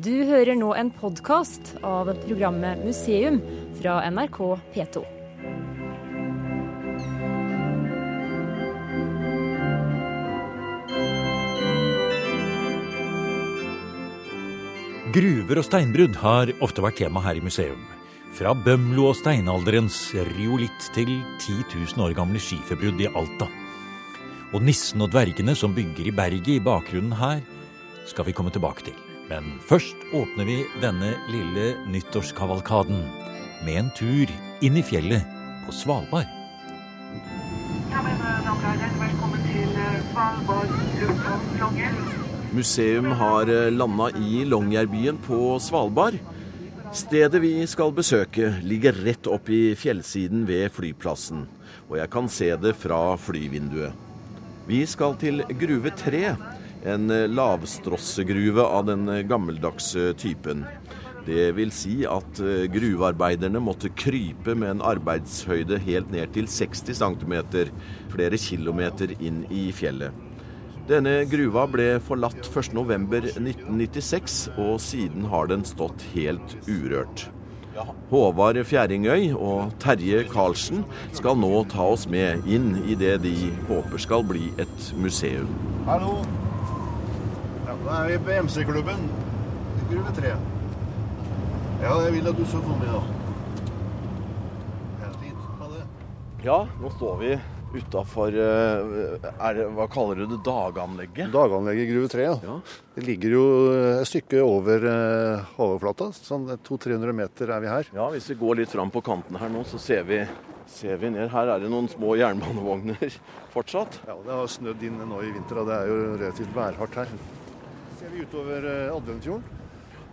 Du hører nå en podkast av programmet Museum fra NRK P2. Gruver og steinbrudd har ofte vært tema her i museum. Fra Bømlo og steinalderens riolitt til 10 000 år gamle skiferbrudd i Alta. Og nissen og dvergene som bygger i berget i bakgrunnen her, skal vi komme tilbake til. Men først åpner vi denne lille nyttårskavalkaden med en tur inn i fjellet på Svalbard. Ja, men herrer, velkommen til eh, Svalbard lufthavn. Museum har landa i Longyearbyen på Svalbard. Stedet vi skal besøke ligger rett opp i fjellsiden ved flyplassen, og jeg kan se det fra flyvinduet. Vi skal til Gruve 3, en lavstrossegruve av den gammeldagse typen. Det vil si at gruvearbeiderne måtte krype med en arbeidshøyde helt ned til 60 cm, flere kilometer inn i fjellet. Denne gruva ble forlatt 1.11.1996, og siden har den stått helt urørt. Håvard Fjæringøy og Terje Karlsen skal nå ta oss med inn i det de håper skal bli et museum. Hallo. Ja, da er vi på MC-klubben. Gruve 3. Ja, jeg vil at du skal komme, ja. Fint. Ha det. Ja, nå står vi utafor Hva kaller du det? Daganlegget? Daganlegget i Gruve 3, ja. Ja. Det ligger jo et stykke over eh, overflata. Sånn 200-300 meter er vi her. Ja, hvis vi går litt fram på kanten her nå, så ser vi, ser vi ned. Her er det noen små jernbanevogner fortsatt. Ja, Det har snødd inn nå i vinter, og det er jo relativt værhardt her. Utover eh, Adventfjorden,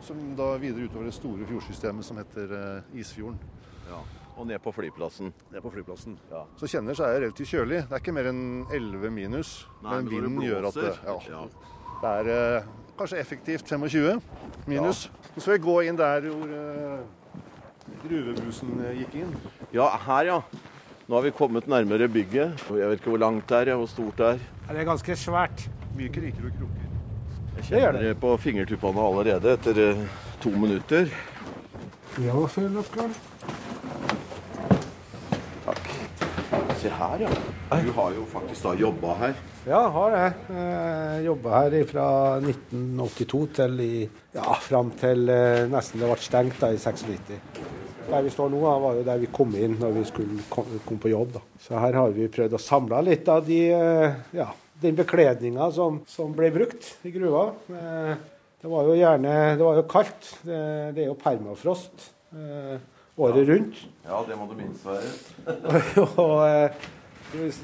som da videre utover det store fjordsystemet som heter eh, Isfjorden. Ja. Og ned på flyplassen. Ned på flyplassen. Ja. Så kjenner så er det relativt kjølig. Det er ikke mer enn 11 minus, Nei, men vinden gjør at det, ja, ja. det er eh, kanskje effektivt 25 minus. Så skal vi gå inn der hvor eh, gruvebussen eh, gikk inn. Ja, her ja. Nå har vi kommet nærmere bygget. Jeg vet ikke hvor langt det er, og hvor stort det er. Det er ganske svært. Mye kriker og kroker. Jeg kjenner det på fingertuppene allerede etter eh, to minutter. Ja, fyll opp, Karl. Takk. Se her, ja. Du har jo faktisk da jobba her. Ja, har det. Jeg jobba her fra 1982 til i, ja, fram til eh, nesten det ble stengt da, i 96. Der vi står nå, da, var jo der vi kom inn når vi skulle komme kom på jobb. Da. Så her har vi prøvd å samle litt av de, eh, ja, den bekledninga som, som ble brukt i gruva. Eh, Det var jo gjerne Det var jo kaldt. Det, det er jo permafrost eh, året rundt. Ja, det må du minst være. og eh,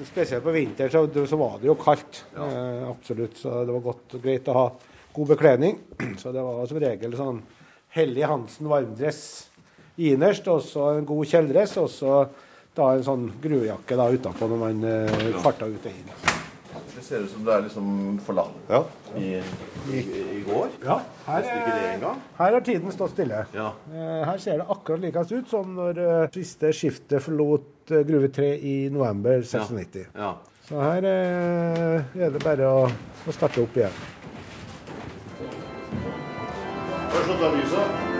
spesielt på vinteren så, så var det jo kaldt. Eh, absolutt. Så det var godt og greit å ha god bekledning. Så det var som regel sånn Hellig Hansen varmdress innerst, og så en god kjeledress, og så da en sånn gruvejakke da utapå når man eh, farta ut og inn. Ser ut som det er liksom forlatt Ja. i, i, i går. Ja, her, engang. her har tiden stått stille. Ja. Eh, Her ser det akkurat likest ut som når eh, siste skiftet forlot eh, Gruve 3 i november 96. ja. Så her er det bare å, å starte opp igjen. Først å ta lyset?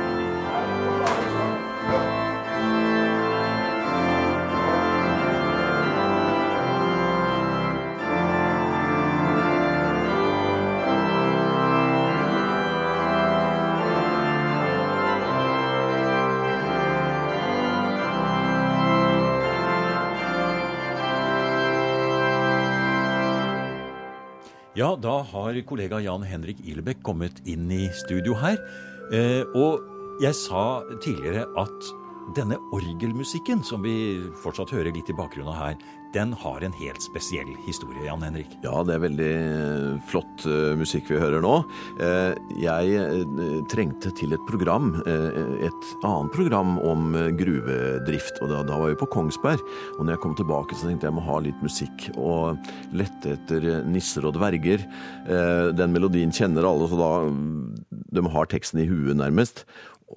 Ja, da har kollega Jan Henrik Ilebekk kommet inn i studio her. Eh, og jeg sa tidligere at denne orgelmusikken, som vi fortsatt hører litt i bakgrunnen her, den har en helt spesiell historie, Jan Henrik. Ja, det er veldig eh, flott eh, musikk vi hører nå. Eh, jeg trengte til et program, et annet program om gruvedrift. Og da, var vi på Kongsberg. Og når jeg kom tilbake, så tenkte jeg jeg må ha litt musikk. Og lette etter nisser og dverger. Den melodien kjenner alle, så da De har teksten i huet, nærmest.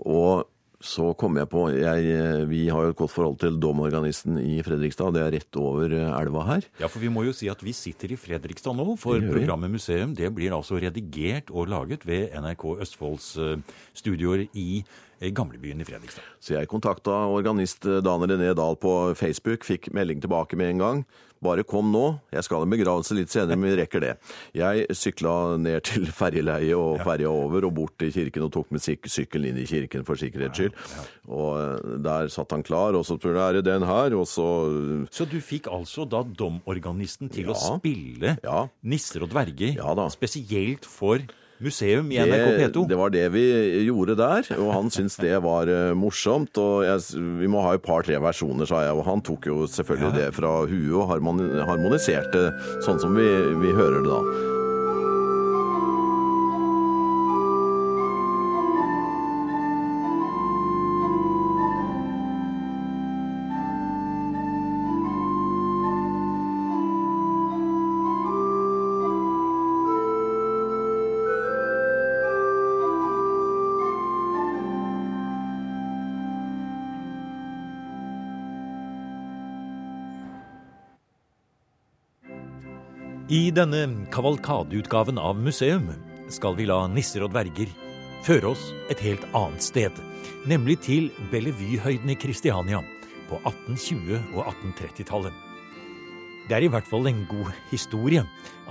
Og Så kom jeg på jeg, eh, Vi har jo et godt forhold til domorganisten i Fredrikstad. Det er rett over eh, elva her. Ja, for vi må jo si at vi sitter i Fredrikstad nå, for programmet Museum det blir altså redigert og laget ved NRK Østfolds eh, studioer i eh, gamlebyen i Fredrikstad. Så jeg kontakta organist eh, Dan René Dahl på Facebook, fikk melding tilbake med en gang. Bare kom nå, jeg skal ha en begravelse litt senere, men vi rekker det. Jeg sykla ned til ferjeleiet og ferja over og bort til kirken og tok med sykkelen inn i kirken for sikkerhets skyld. Og eh, der satt han klar, og så spurte jeg er det den her, og så Så du fikk altså da domorganisten til å spille Ja. nisser og dverger Ja spesielt for museum i NRK P2. det var det vi gjorde der, og han syntes det var eh, morsomt. Og jeg, vi må ha et par-tre versjoner, sa jeg, og han tok jo selvfølgelig det fra huet og harmoniserte sånn som vi, vi hører det da. I denne kavalkadeutgaven av museum skal vi la nisser og dverger føre oss et helt annet sted, nemlig til Bellevuehøyden i Kristiania på 1820- og 1830-tallet. Det er i hvert fall en god historie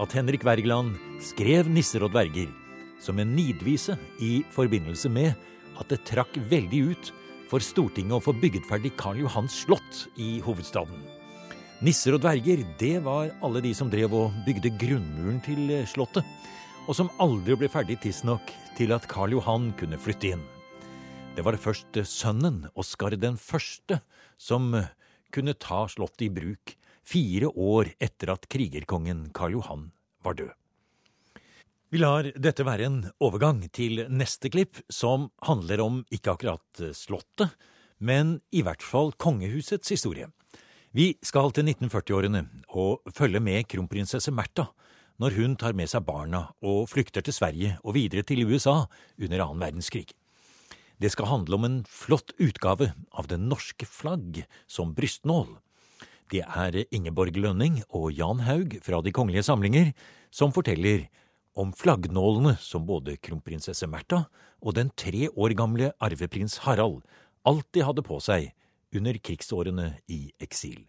at Henrik Wergeland skrev Nisser og dverger som en nidvise i forbindelse med at det trakk veldig ut for Stortinget å få bygget ferdig Karl Johans slott i hovedstaden. Nisser og dverger, det var alle de som drev og bygde grunnmuren til eh, slottet, og som aldri ble ferdig tidsnok til at Karl Johan kunne flytte inn. Det var først eh, sønnen, Oskar den første, som eh, kunne ta slottet i bruk fire år etter at krigerkongen Karl Johan var død. Vi lar dette være en overgang til neste klipp, som handler om ikke akkurat slottet, men i hvert fall kongehusets historie. Vi skal til 1940-årene og følge med kronprinsesse Märtha når hun tar med seg barna og flykter til Sverige og videre til USA under annen verdenskrig. Det skal handle om en flott utgave av det norske flagg som brystnål. Det er Ingeborg Lønning og Jan Haug fra De kongelige samlinger som forteller om flaggnålene som både kronprinsesse Märtha og den tre år gamle arveprins Harald alltid hadde på seg under krigsårene i eksil.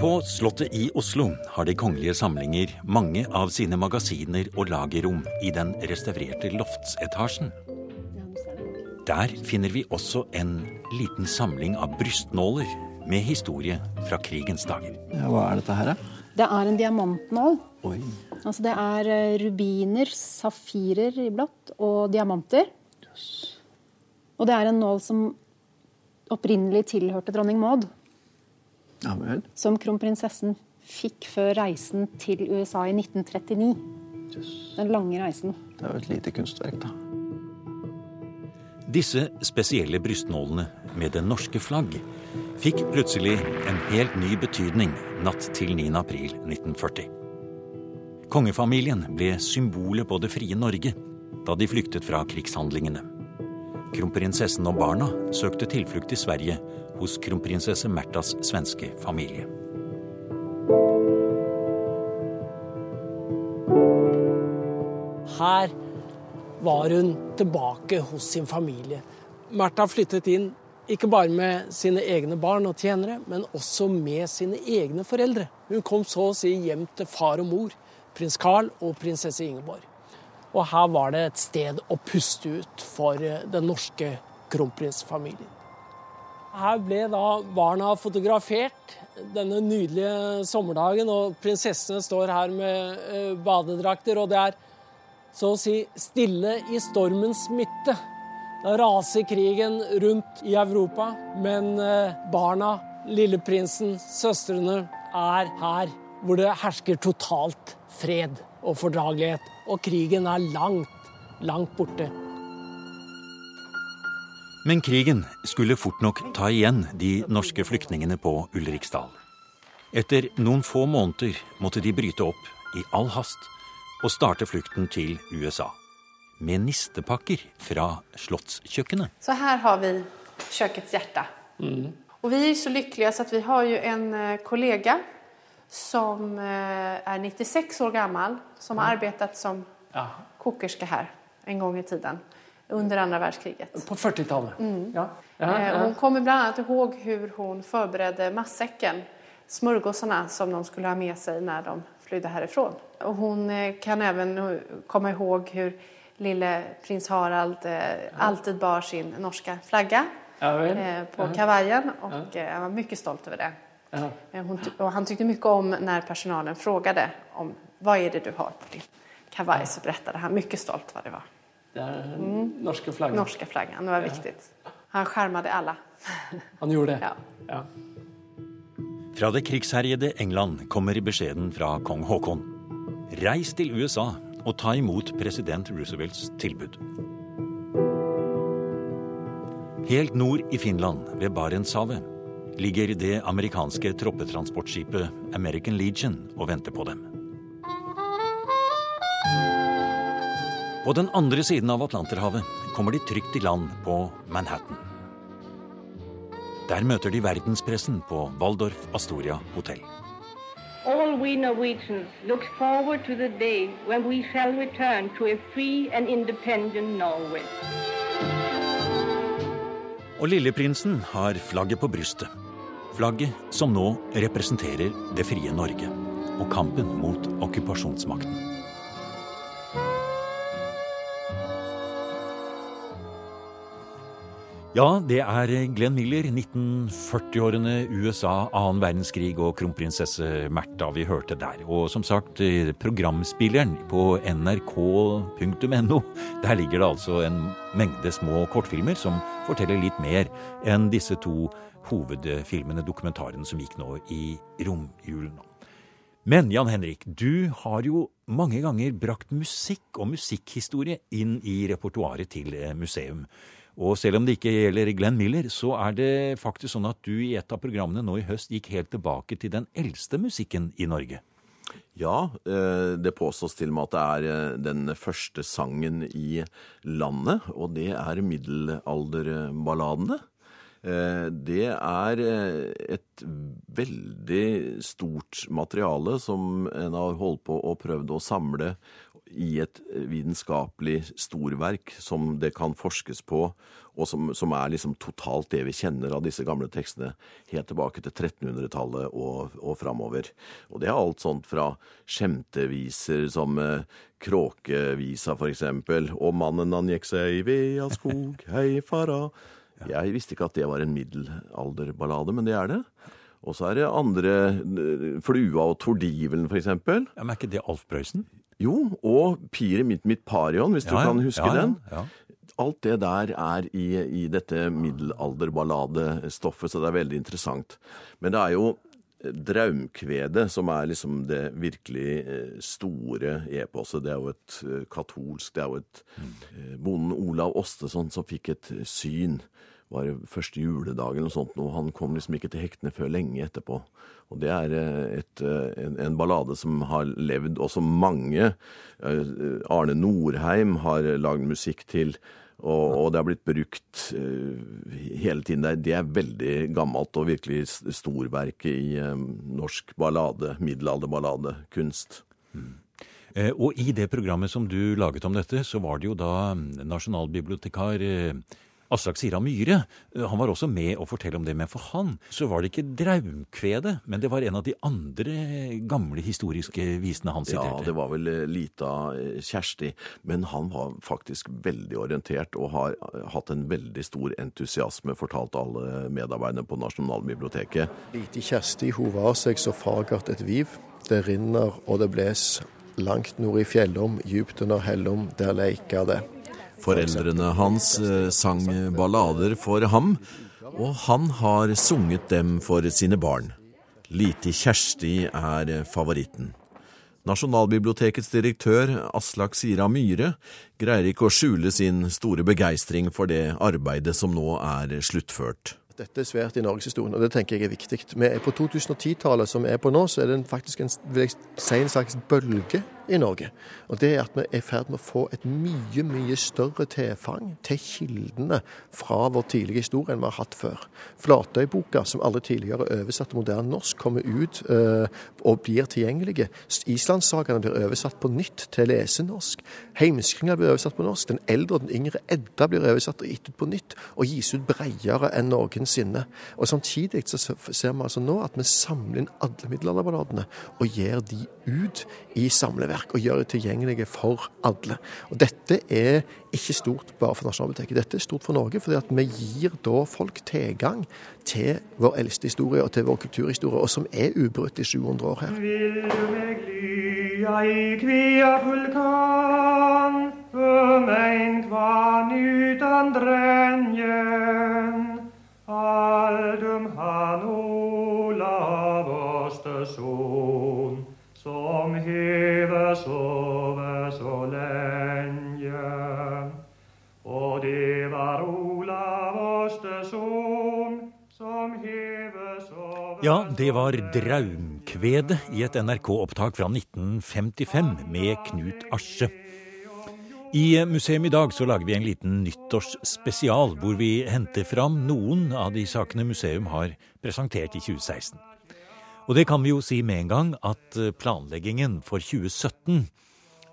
På Slottet i Oslo har De kongelige samlinger mange av sine magasiner og lagerrom i den restaurerte loftsetasjen. Der finner vi også en liten samling av brystnåler med historie fra krigens dager. Ja, hva er dette her, da? Det er en diamantnål. Oi. Altså det er eh, rubiner, safirer i blått og diamanter. Og det er en nål som opprinnelig tilhørte dronning Maud. Ja vel. Som kronprinsessen fikk før reisen til USA i 1939. Den lange reisen. Det er jo et lite kunstverk, da. Disse spesielle brystnålene med det norske flagg fikk plutselig en helt ny betydning natt til 9. april 1940. Kongefamilien ble symbolet på det frie Norge da de flyktet fra krigshandlingene. Kronprinsessen og barna søkte tilflukt i Sverige hos kronprinsesse Märthas svenske familie. Her var hun tilbake hos sin familie. Märtha flyttet inn ikke bare med sine egne barn og tjenere, men også med sine egne foreldre. Hun kom så å si hjem til far og mor, prins Carl og prinsesse Ingeborg. Og her var det et sted å puste ut for eh, den norske kronprinsfamilien. Her ble da barna fotografert denne nydelige sommerdagen, og prinsessene står her med eh, badedrakter, og det er så å si stille i stormens midte. Da raser krigen rundt i Europa, men eh, barna, lilleprinsen, søstrene er her hvor det hersker totalt fred og fordragelighet. Og krigen er langt, langt borte. Men krigen skulle fort nok ta igjen de norske flyktningene på Ulriksdal. Etter noen få måneder måtte de bryte opp i all hast og starte flukten til USA. Med nistepakker fra slottskjøkkenet. Så her har vi kjøkkets hjerte. Og vi er så lykkelige så at vi har jo en eh, kollega som eh, er 96 år gammel, som har arbeidet som kokerske her en gang i tiden. Under andre verdenskriget. På 40-tallet. Ja. Ja, Eh, ja. Hun kommer bl.a. annat ihåg hur hun förberedde matsäcken, smørgåsene som de skulle ha med seg når de flydde härifrån. Og hon eh, kan også komme komma ihåg hur lille prins Harald eh, alltid bar sin norske flagge eh, på kavajen og eh, han var mye stolt over det. Ja. Eh, Hon, ty- han tyckte mye om når personalen frågade om hva er det du har på din kavaj så fortalte han mye stolt hva det var. Det er den norske flaggen. Norske flaggen, det var viktig. Han skärmade alle. Han gjorde det. Ja. Ja. Fra det krigsherjede England kommer beskjeden fra kong Haakon. Reis til USA og ta imot president Roosevelts tilbud. Helt nord i Finland, ved Barentshavet, ligger det amerikanske troppetransportskipet American Legion og venter på dem. På den andre siden av Atlanterhavet kommer de trygt i land på Manhattan. Der møter de verdenspressen på Waldorf Astoria hotell. All we Norwegians look forward to the day when we shall return to a free and independent Norway. Og lilleprinsen har flagget på brystet. Flagget som nå representerer det frie Norge og kampen mot okkupasjonsmakten. Ja, det er Glenn Miller, 1940-årene, USA, annen verdenskrig og kronprinsesse Märtha vi hørte der. Og som sagt, eh, programspilleren på nrk.no, der ligger det altså en mengde små kortfilmer som forteller litt mer enn disse to hovedfilmene, dokumentarene som gikk nå i romjulen. Men Jan Henrik, du har jo mange ganger brakt musikk og musikkhistorie inn i repertoaret til eh, museum. Og selv om det ikke gjelder Glenn Miller, så er det faktisk sånn at du i et av programmene nå i høst gikk helt tilbake til den eldste musikken i Norge. Ja, eh, det påstås til og med at det er eh, den første sangen i landet, og det er middelalderballadene. Eh, Det er et veldig stort materiale som en har holdt på og prøvd å samle i et vitenskapelig storverk som det kan forskes på, og som, som er liksom totalt det vi kjenner av disse gamle tekstene, helt tilbake til 1300-tallet og, og framover. Og det er alt sånt fra skjemteviser som eh, Kråkevisa, for eksempel, og Mannen han gikk seg i vea skog, hei fara. Jeg visste ikke at det var en middelalderballade, men det er det. Og så er det andre eh, Flua og tordivelen, eksempel. Ja, men er ikke det Alf Prøysen? Jo, og Pire mitt mitt parion, hvis du Ja, du kan huske Ja, ja, den. Alt det der er i, i dette middelalderballadestoffet, så det er veldig interessant. Men det er jo Draumkvedet som er liksom det virkelig eh, store eposet. Det er jo et eh, katolsk Det er jo et eh, Bonden Olav Ostesson som fikk et syn var det første juledagen eller noe sånt, og han kom liksom ikke til hektene før lenge etterpå. Og det er eh, et, eh, en, en ballade som har levd, og som mange eh, Arne Norheim har lagd musikk til, og, og det har blitt brukt hele tiden. Det er, veldig gammelt og virkelig storverket i norsk ballade, middelalderballadekunst. Eh, Og i det programmet som du laget om dette, så var det jo da mm, nasjonalbibliotekar Aslak Sira Myhre. Eh, Han var også med å fortelle om det, men for han så var det ikke Draumkvedet, men det var en av de andre gamle historiske visene han siterte. Ja, det var vel eh, lita eh, Kjersti, men han var faktisk veldig orientert og har eh, hatt en veldig stor entusiasme, fortalte alle medarbeiderne på Nasjonalbiblioteket. Lite Kjersti hun var seg så fagert et viv. Det rinner og det bles. Langt nord i fjellom, djupt under hellom, der leika det. Foreldrene hans eh, sang ballader for ham, og han har sunget dem for sine barn. Lite Kjersti er favoritten. Nasjonalbibliotekets direktør Aslak Sira Myhre greier ikke å skjule sin store begeistring for det arbeidet som nå er sluttført. Dette er svært i norgeshistorien, og det tenker jeg er viktig. Vi er på 2010-tallet som er på nå, så er det faktisk en, vil jeg si, en slags bølge i Norge. Og det er at vi er i ferd med å få et mye, mye større tilfang til kildene fra vår tidlige historie enn vi har hatt før. Flatøyboka, som aldri tidligere er oversatt til moderne norsk, kommer ut øh, og blir tilgjengelige. Islandssagaene blir oversatt på nytt til lesenorsk. Heimskringa blir oversatt på norsk. Den eldre og den yngre Edda blir oversatt og gitt ut på nytt, og gis ut bredere enn noensinne. Og Samtidig så ser vi altså nå at vi samler inn alle middelalderballadene og gir de ut i samleverk og gjøre det tilgjengelige for alle. Og Dette er ikke stort bare for Nasjonalbiblioteket, dette er stort for Norge. fordi at vi gir da folk tilgang til vår eldste historie og til vår kulturhistorie, og som er ubrutt i 700 år her. Vil du meg lya i kvia vulkan, förmängd kvarn utan drängen, aldum han Olav hever sove så lenge. Og det var Olav Åstesson som hever sove Ja, det var Draumkvedet i et NRK-opptak fra 1955 med Knut Asche. I museum i dag så lager vi en liten nyttårsspesial hvor vi henter fram noen av de sakene museum har presentert i 2016. Og det kan vi jo si med en gang at planleggingen for 2017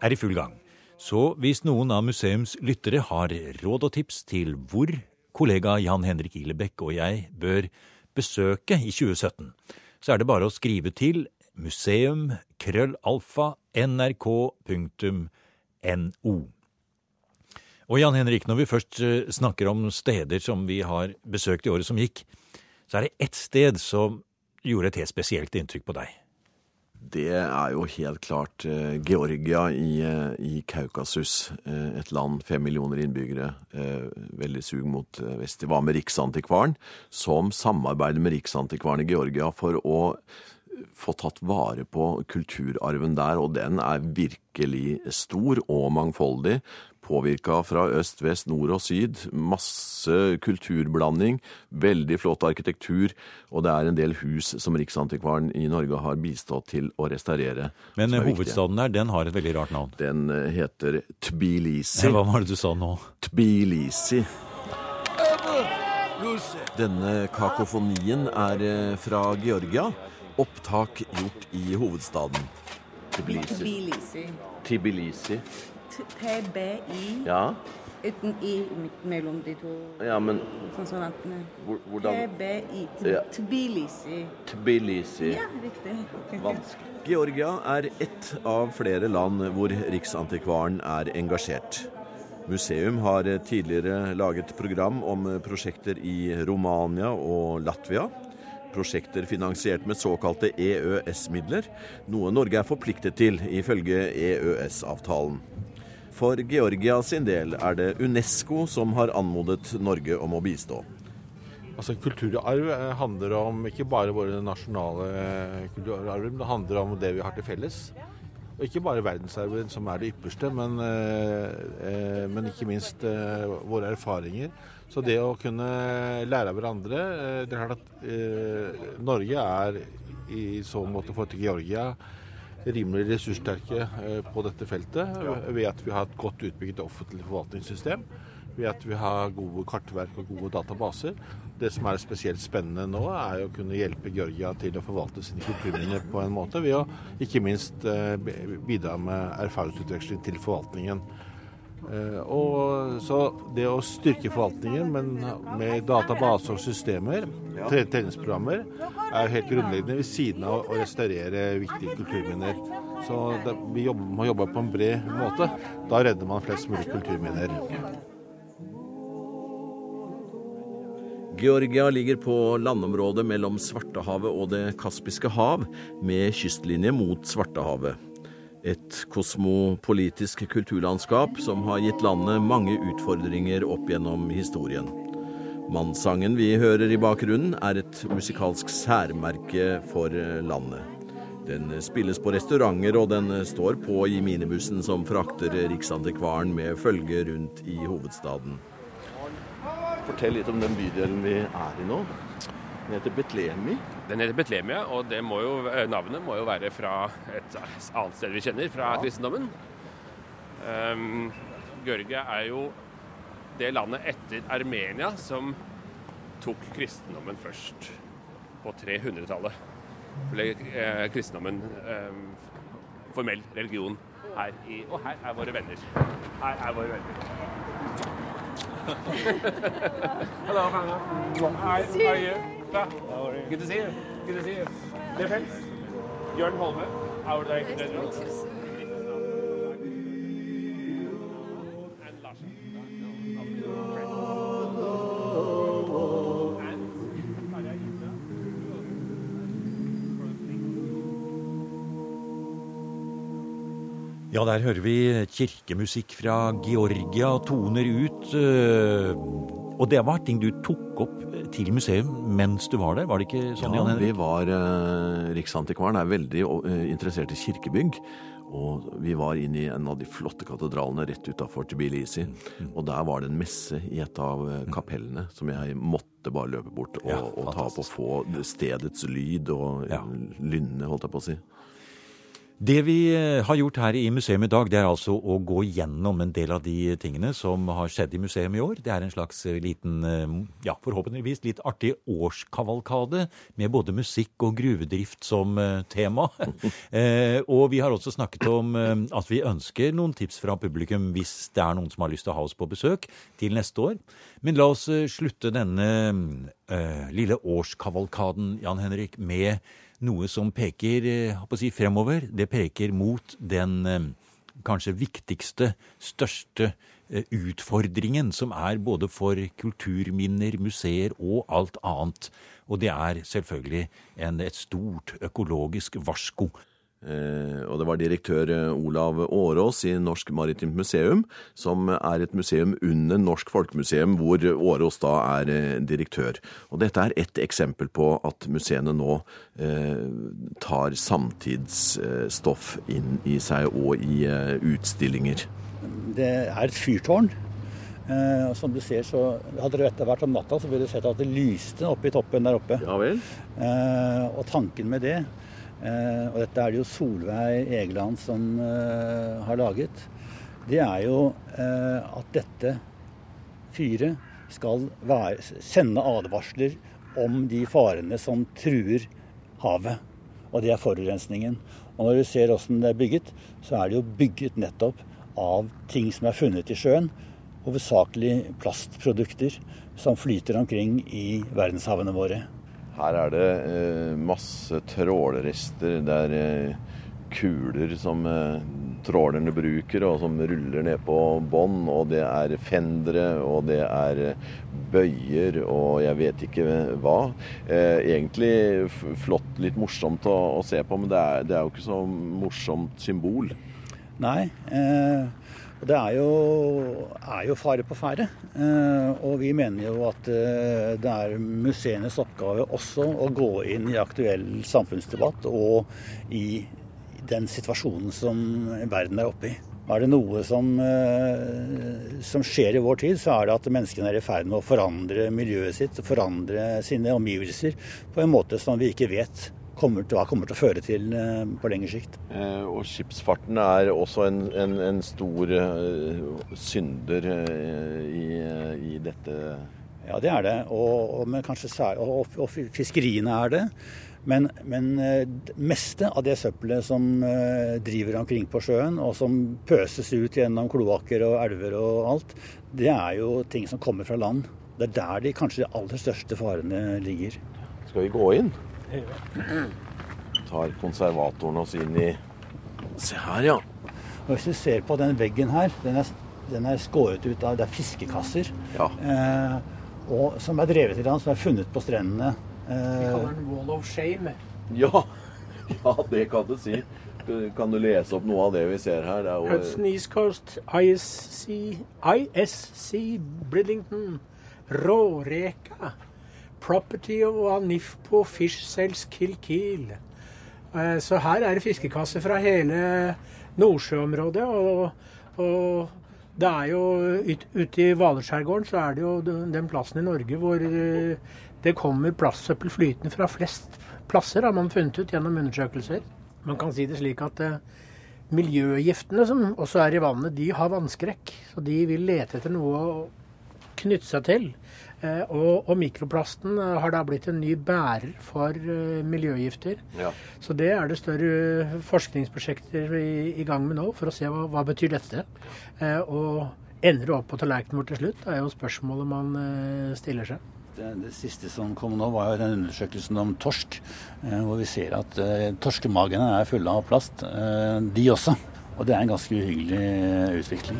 er i full gang. Så hvis noen av museums lyttere har råd og tips til hvor kollega Jan Henrik Ilebekk og jeg bør besøke i 2017, så er det bare å skrive til museum.krøllalfa.nrk.no. Og Jan Henrik, når vi først eh, snakker om steder som vi har besøkt i året som gikk, så er det ett sted som gjorde et helt spesielt inntrykk på deg. Det er jo helt klart eh, Georgia i, eh, i Kaukasus. Eh, et land, fem millioner innbyggere. Veldig sug mot vest. Det var med Riksantikvaren, som samarbeider med Riksantikvaren i Georgia for å få tatt vare på kulturarven der, og den er virkelig stor og mangfoldig. Påvirka fra øst, vest, nord og syd. Masse kulturblanding. Veldig flott arkitektur. Og det er en del hus som Riksantikvaren i Norge har bistått til å restaurere. Men hovedstaden der, den har et veldig rart navn. Den eh, heter Tbilisi. Hva var det du sa nå? Tbilisi. Denne kakofonien er eh, fra Georgia. Opptak gjort i hovedstaden. Tbilisi. Tbilisi. Tbilisi. TBI Ja, uten i mellom de to. ja men konsonantene. sånn hvordan TBI. Tbilisi. Tbilisi. Ja, riktig. Vanskelig. Georgia er ett av flere land hvor Riksantikvaren er engasjert. Museum har tidligere laget program om prosjekter i Romania og Latvia. Prosjekter finansiert med såkalte EØS-midler, noe Norge er forpliktet til ifølge EØS-avtalen. For Georgia sin del er det Unesco som har anmodet Norge om å bistå. Altså Kulturarv eh, handler om ikke bare våre nasjonale kulturarv, men det handler om det vi har til felles. Og ikke bare verdensarven, som er det ypperste, men, eh, eh, men ikke minst eh, våre erfaringer. Så det å kunne lære av hverandre eh, Det er klart at eh, Norge er i så måte for til Georgia rimelig ressurssterke eh, på dette feltet ved at vi har et godt utbygget offentlig forvaltningssystem. Ved at vi har gode kartverk og gode databaser. Det som er spesielt spennende nå, er å kunne hjelpe Georgia til å forvalte sine kulturminner på en måte, ved å ikke minst eh, bidra med erfaringsutveksling til forvaltningen. Eh, Og så det å styrke forvaltningen, men med databaser og systemer, tre- treningsprogrammer, er jo helt grunnleggende ved siden av å restaurere viktige kulturminner. Så det, vi jobber, må jobbe på en bred måte. Da redder man flest mulig kulturminner. Georgia ligger på landområdet mellom Svartehavet og Det kaspiske hav, med kystlinje mot Svartehavet. Et kosmopolitisk kulturlandskap som har gitt landet mange utfordringer opp gjennom historien. Mannssangen vi hører i bakgrunnen, er et musikalsk særmerke for landet. Den spilles på restauranter, og den står på i minibussen som frakter Riksantikvaren med følge rundt i hovedstaden. Fortell litt om den bydelen vi er i nå. Den heter Betlemi? Den heter Betlemia, og det må jo, eh, navnet må jo være fra et annet sted vi kjenner, fra kristendommen. Um, Georgia er jo det landet etter Armenia som tok kristendommen først, på 300-tallet. Ble eh, kristendommen eh, formell religion her i Og her er våre venner. Her er våre venner. Hello, Hannah. Hi, how are you? Yeah. Good to see you. Good to see you. Friends, Jørn Holme, general. And Ja, der hører vi kirkemusikk fra Georgia toner ut. Og det var ting du tok opp til museum mens du var der, var det ikke sånn? Ja, vi var eh, Riksantikvaren er veldig eh, interessert i kirkebygg. Og vi var inne i en av de flotte katedralene rett utafor Tbilisi. Mm, Og der var det en messe i et av eh, kapellene som jeg måtte bare løpe bort og, Ja, og ta opp og få stedets lyd og lynne, holdt jeg på å si. Det vi eh, har gjort her i museum i dag, det er altså å gå gjennom en del av de tingene som har skjedd i museum i år. Det er en slags eh, liten, eh, ja, forhåpentligvis litt artig årskavalkade med både musikk og gruvedrift som tema. Og vi har også snakket om at vi ønsker noen tips fra publikum hvis det er noen som har lyst til å ha oss på besøk til neste år. Men la oss slutte denne eh, lille årskavalkaden, Jan Henrik, med noe som peker eh, si, fremover. Det peker mot den eh, kanskje viktigste, største eh, utfordringen som er både for kulturminner, museer og alt annet. Og det er selvfølgelig en, et stort økologisk varsko. Eh, og det var direktør eh, Olav Årås i Norsk Maritimt Museum, som er et museum under Norsk Folkemuseum, hvor Årås da er eh, direktør. Og dette er ett eksempel på at museene nå eh, tar samtidsstoff inn i seg og i eh, utstillinger. Det er et fyrtårn. Eh, og som du ser, så Hadde du dette vært om natta, så ville du sett at det lyste oppe i toppen der oppe. Ja vel? Eh, og tanken med det Og dette er det jo Solveig Egeland som eh, har laget. Det er jo eh, at dette fyret skal være, sende advarsler om de farene som truer havet. Og det er forurensningen. Og når du ser åssen det er bygget, så er det jo bygget nettopp av ting som er funnet i sjøen. Hovedsakelig plastprodukter som flyter omkring i verdenshavene våre. Her er det eh, masse trålrester. Det er eh, kuler som eh, trålerne bruker, og som ruller ned på bånd. Og det er fendere, og det er bøyer, og jeg vet ikke hva. Egentlig flott, litt morsomt å se på, men det er, det er jo ikke så morsomt symbol. Nei. Eh, og det er jo, er jo fare på ferde. Eh, og vi mener jo at eh, det er museenes oppgave også å gå inn i aktuell samfunnsdebatt og i den situasjonen som verden er oppe i. Er det noe som, eh, som skjer i vår tid, så er det at menneskene er i ferd med å forandre miljøet sitt, forandre sine omgivelser på en måte som vi ikke vet kommer til, hva kommer til å føre til eh, på lengre sikt. Eh, og skipsfarten er også en, en, en stor eh, synder i, i dette Ja, det er det. Og, og, men sær, og, og fiskeriene er det. Men, men det meste av det søppelet som driver omkring på sjøen, og som pøses ut gjennom kloakker og elver og alt, det er jo ting som kommer fra land. Det er der de kanskje de aller største farene ligger. Skal vi gå inn? Tar konservatoren oss inn i Se her, ja. Og hvis du ser på den veggen her, den er, den er skåret ut av Det er fiskekasser. Eh, og, som er drevet i land, som er funnet på strendene. Vi Eh, kaller den Wall of Shame. Ja, ja det kan du si. Kan du lese opp noe av det vi ser her? Det er jo Hudson East Coast, ISC, ISC Bridlington, Råreka, Property of Anifpo Fish Cells Kilkeel, Eh, Så her er det fiskekasser fra hele Nordsjøområdet. Og, og det er jo ut, ute i Hvalerskjærgården så er det jo den den plassen i Norge hvor eh, det kommer plastsøppel flytende fra flest plasser, har man funnet ut gjennom undersøkelser. Man kan si det slik at eh, miljøgiftene som også er i vannet, de har vannskrekk. Så de vil lete etter noe å knytte seg til. Eh, og, og mikroplasten eh, har da blitt en ny bærer for eh, miljøgifter. Ja. Så det er det større forskningsprosjekter i, i gang med nå, for å se hva, hva betyr dette. Eh, og ender det opp på tallerkenen vår til slutt, er jo spørsmålet man stiller seg. Det, det siste som kom nå, var jo den undersøkelsen om torsk. eh, Hvor vi ser at torskemagene er fulle av plast, eh, de også. Og det er en ganske uhyggelig utvikling.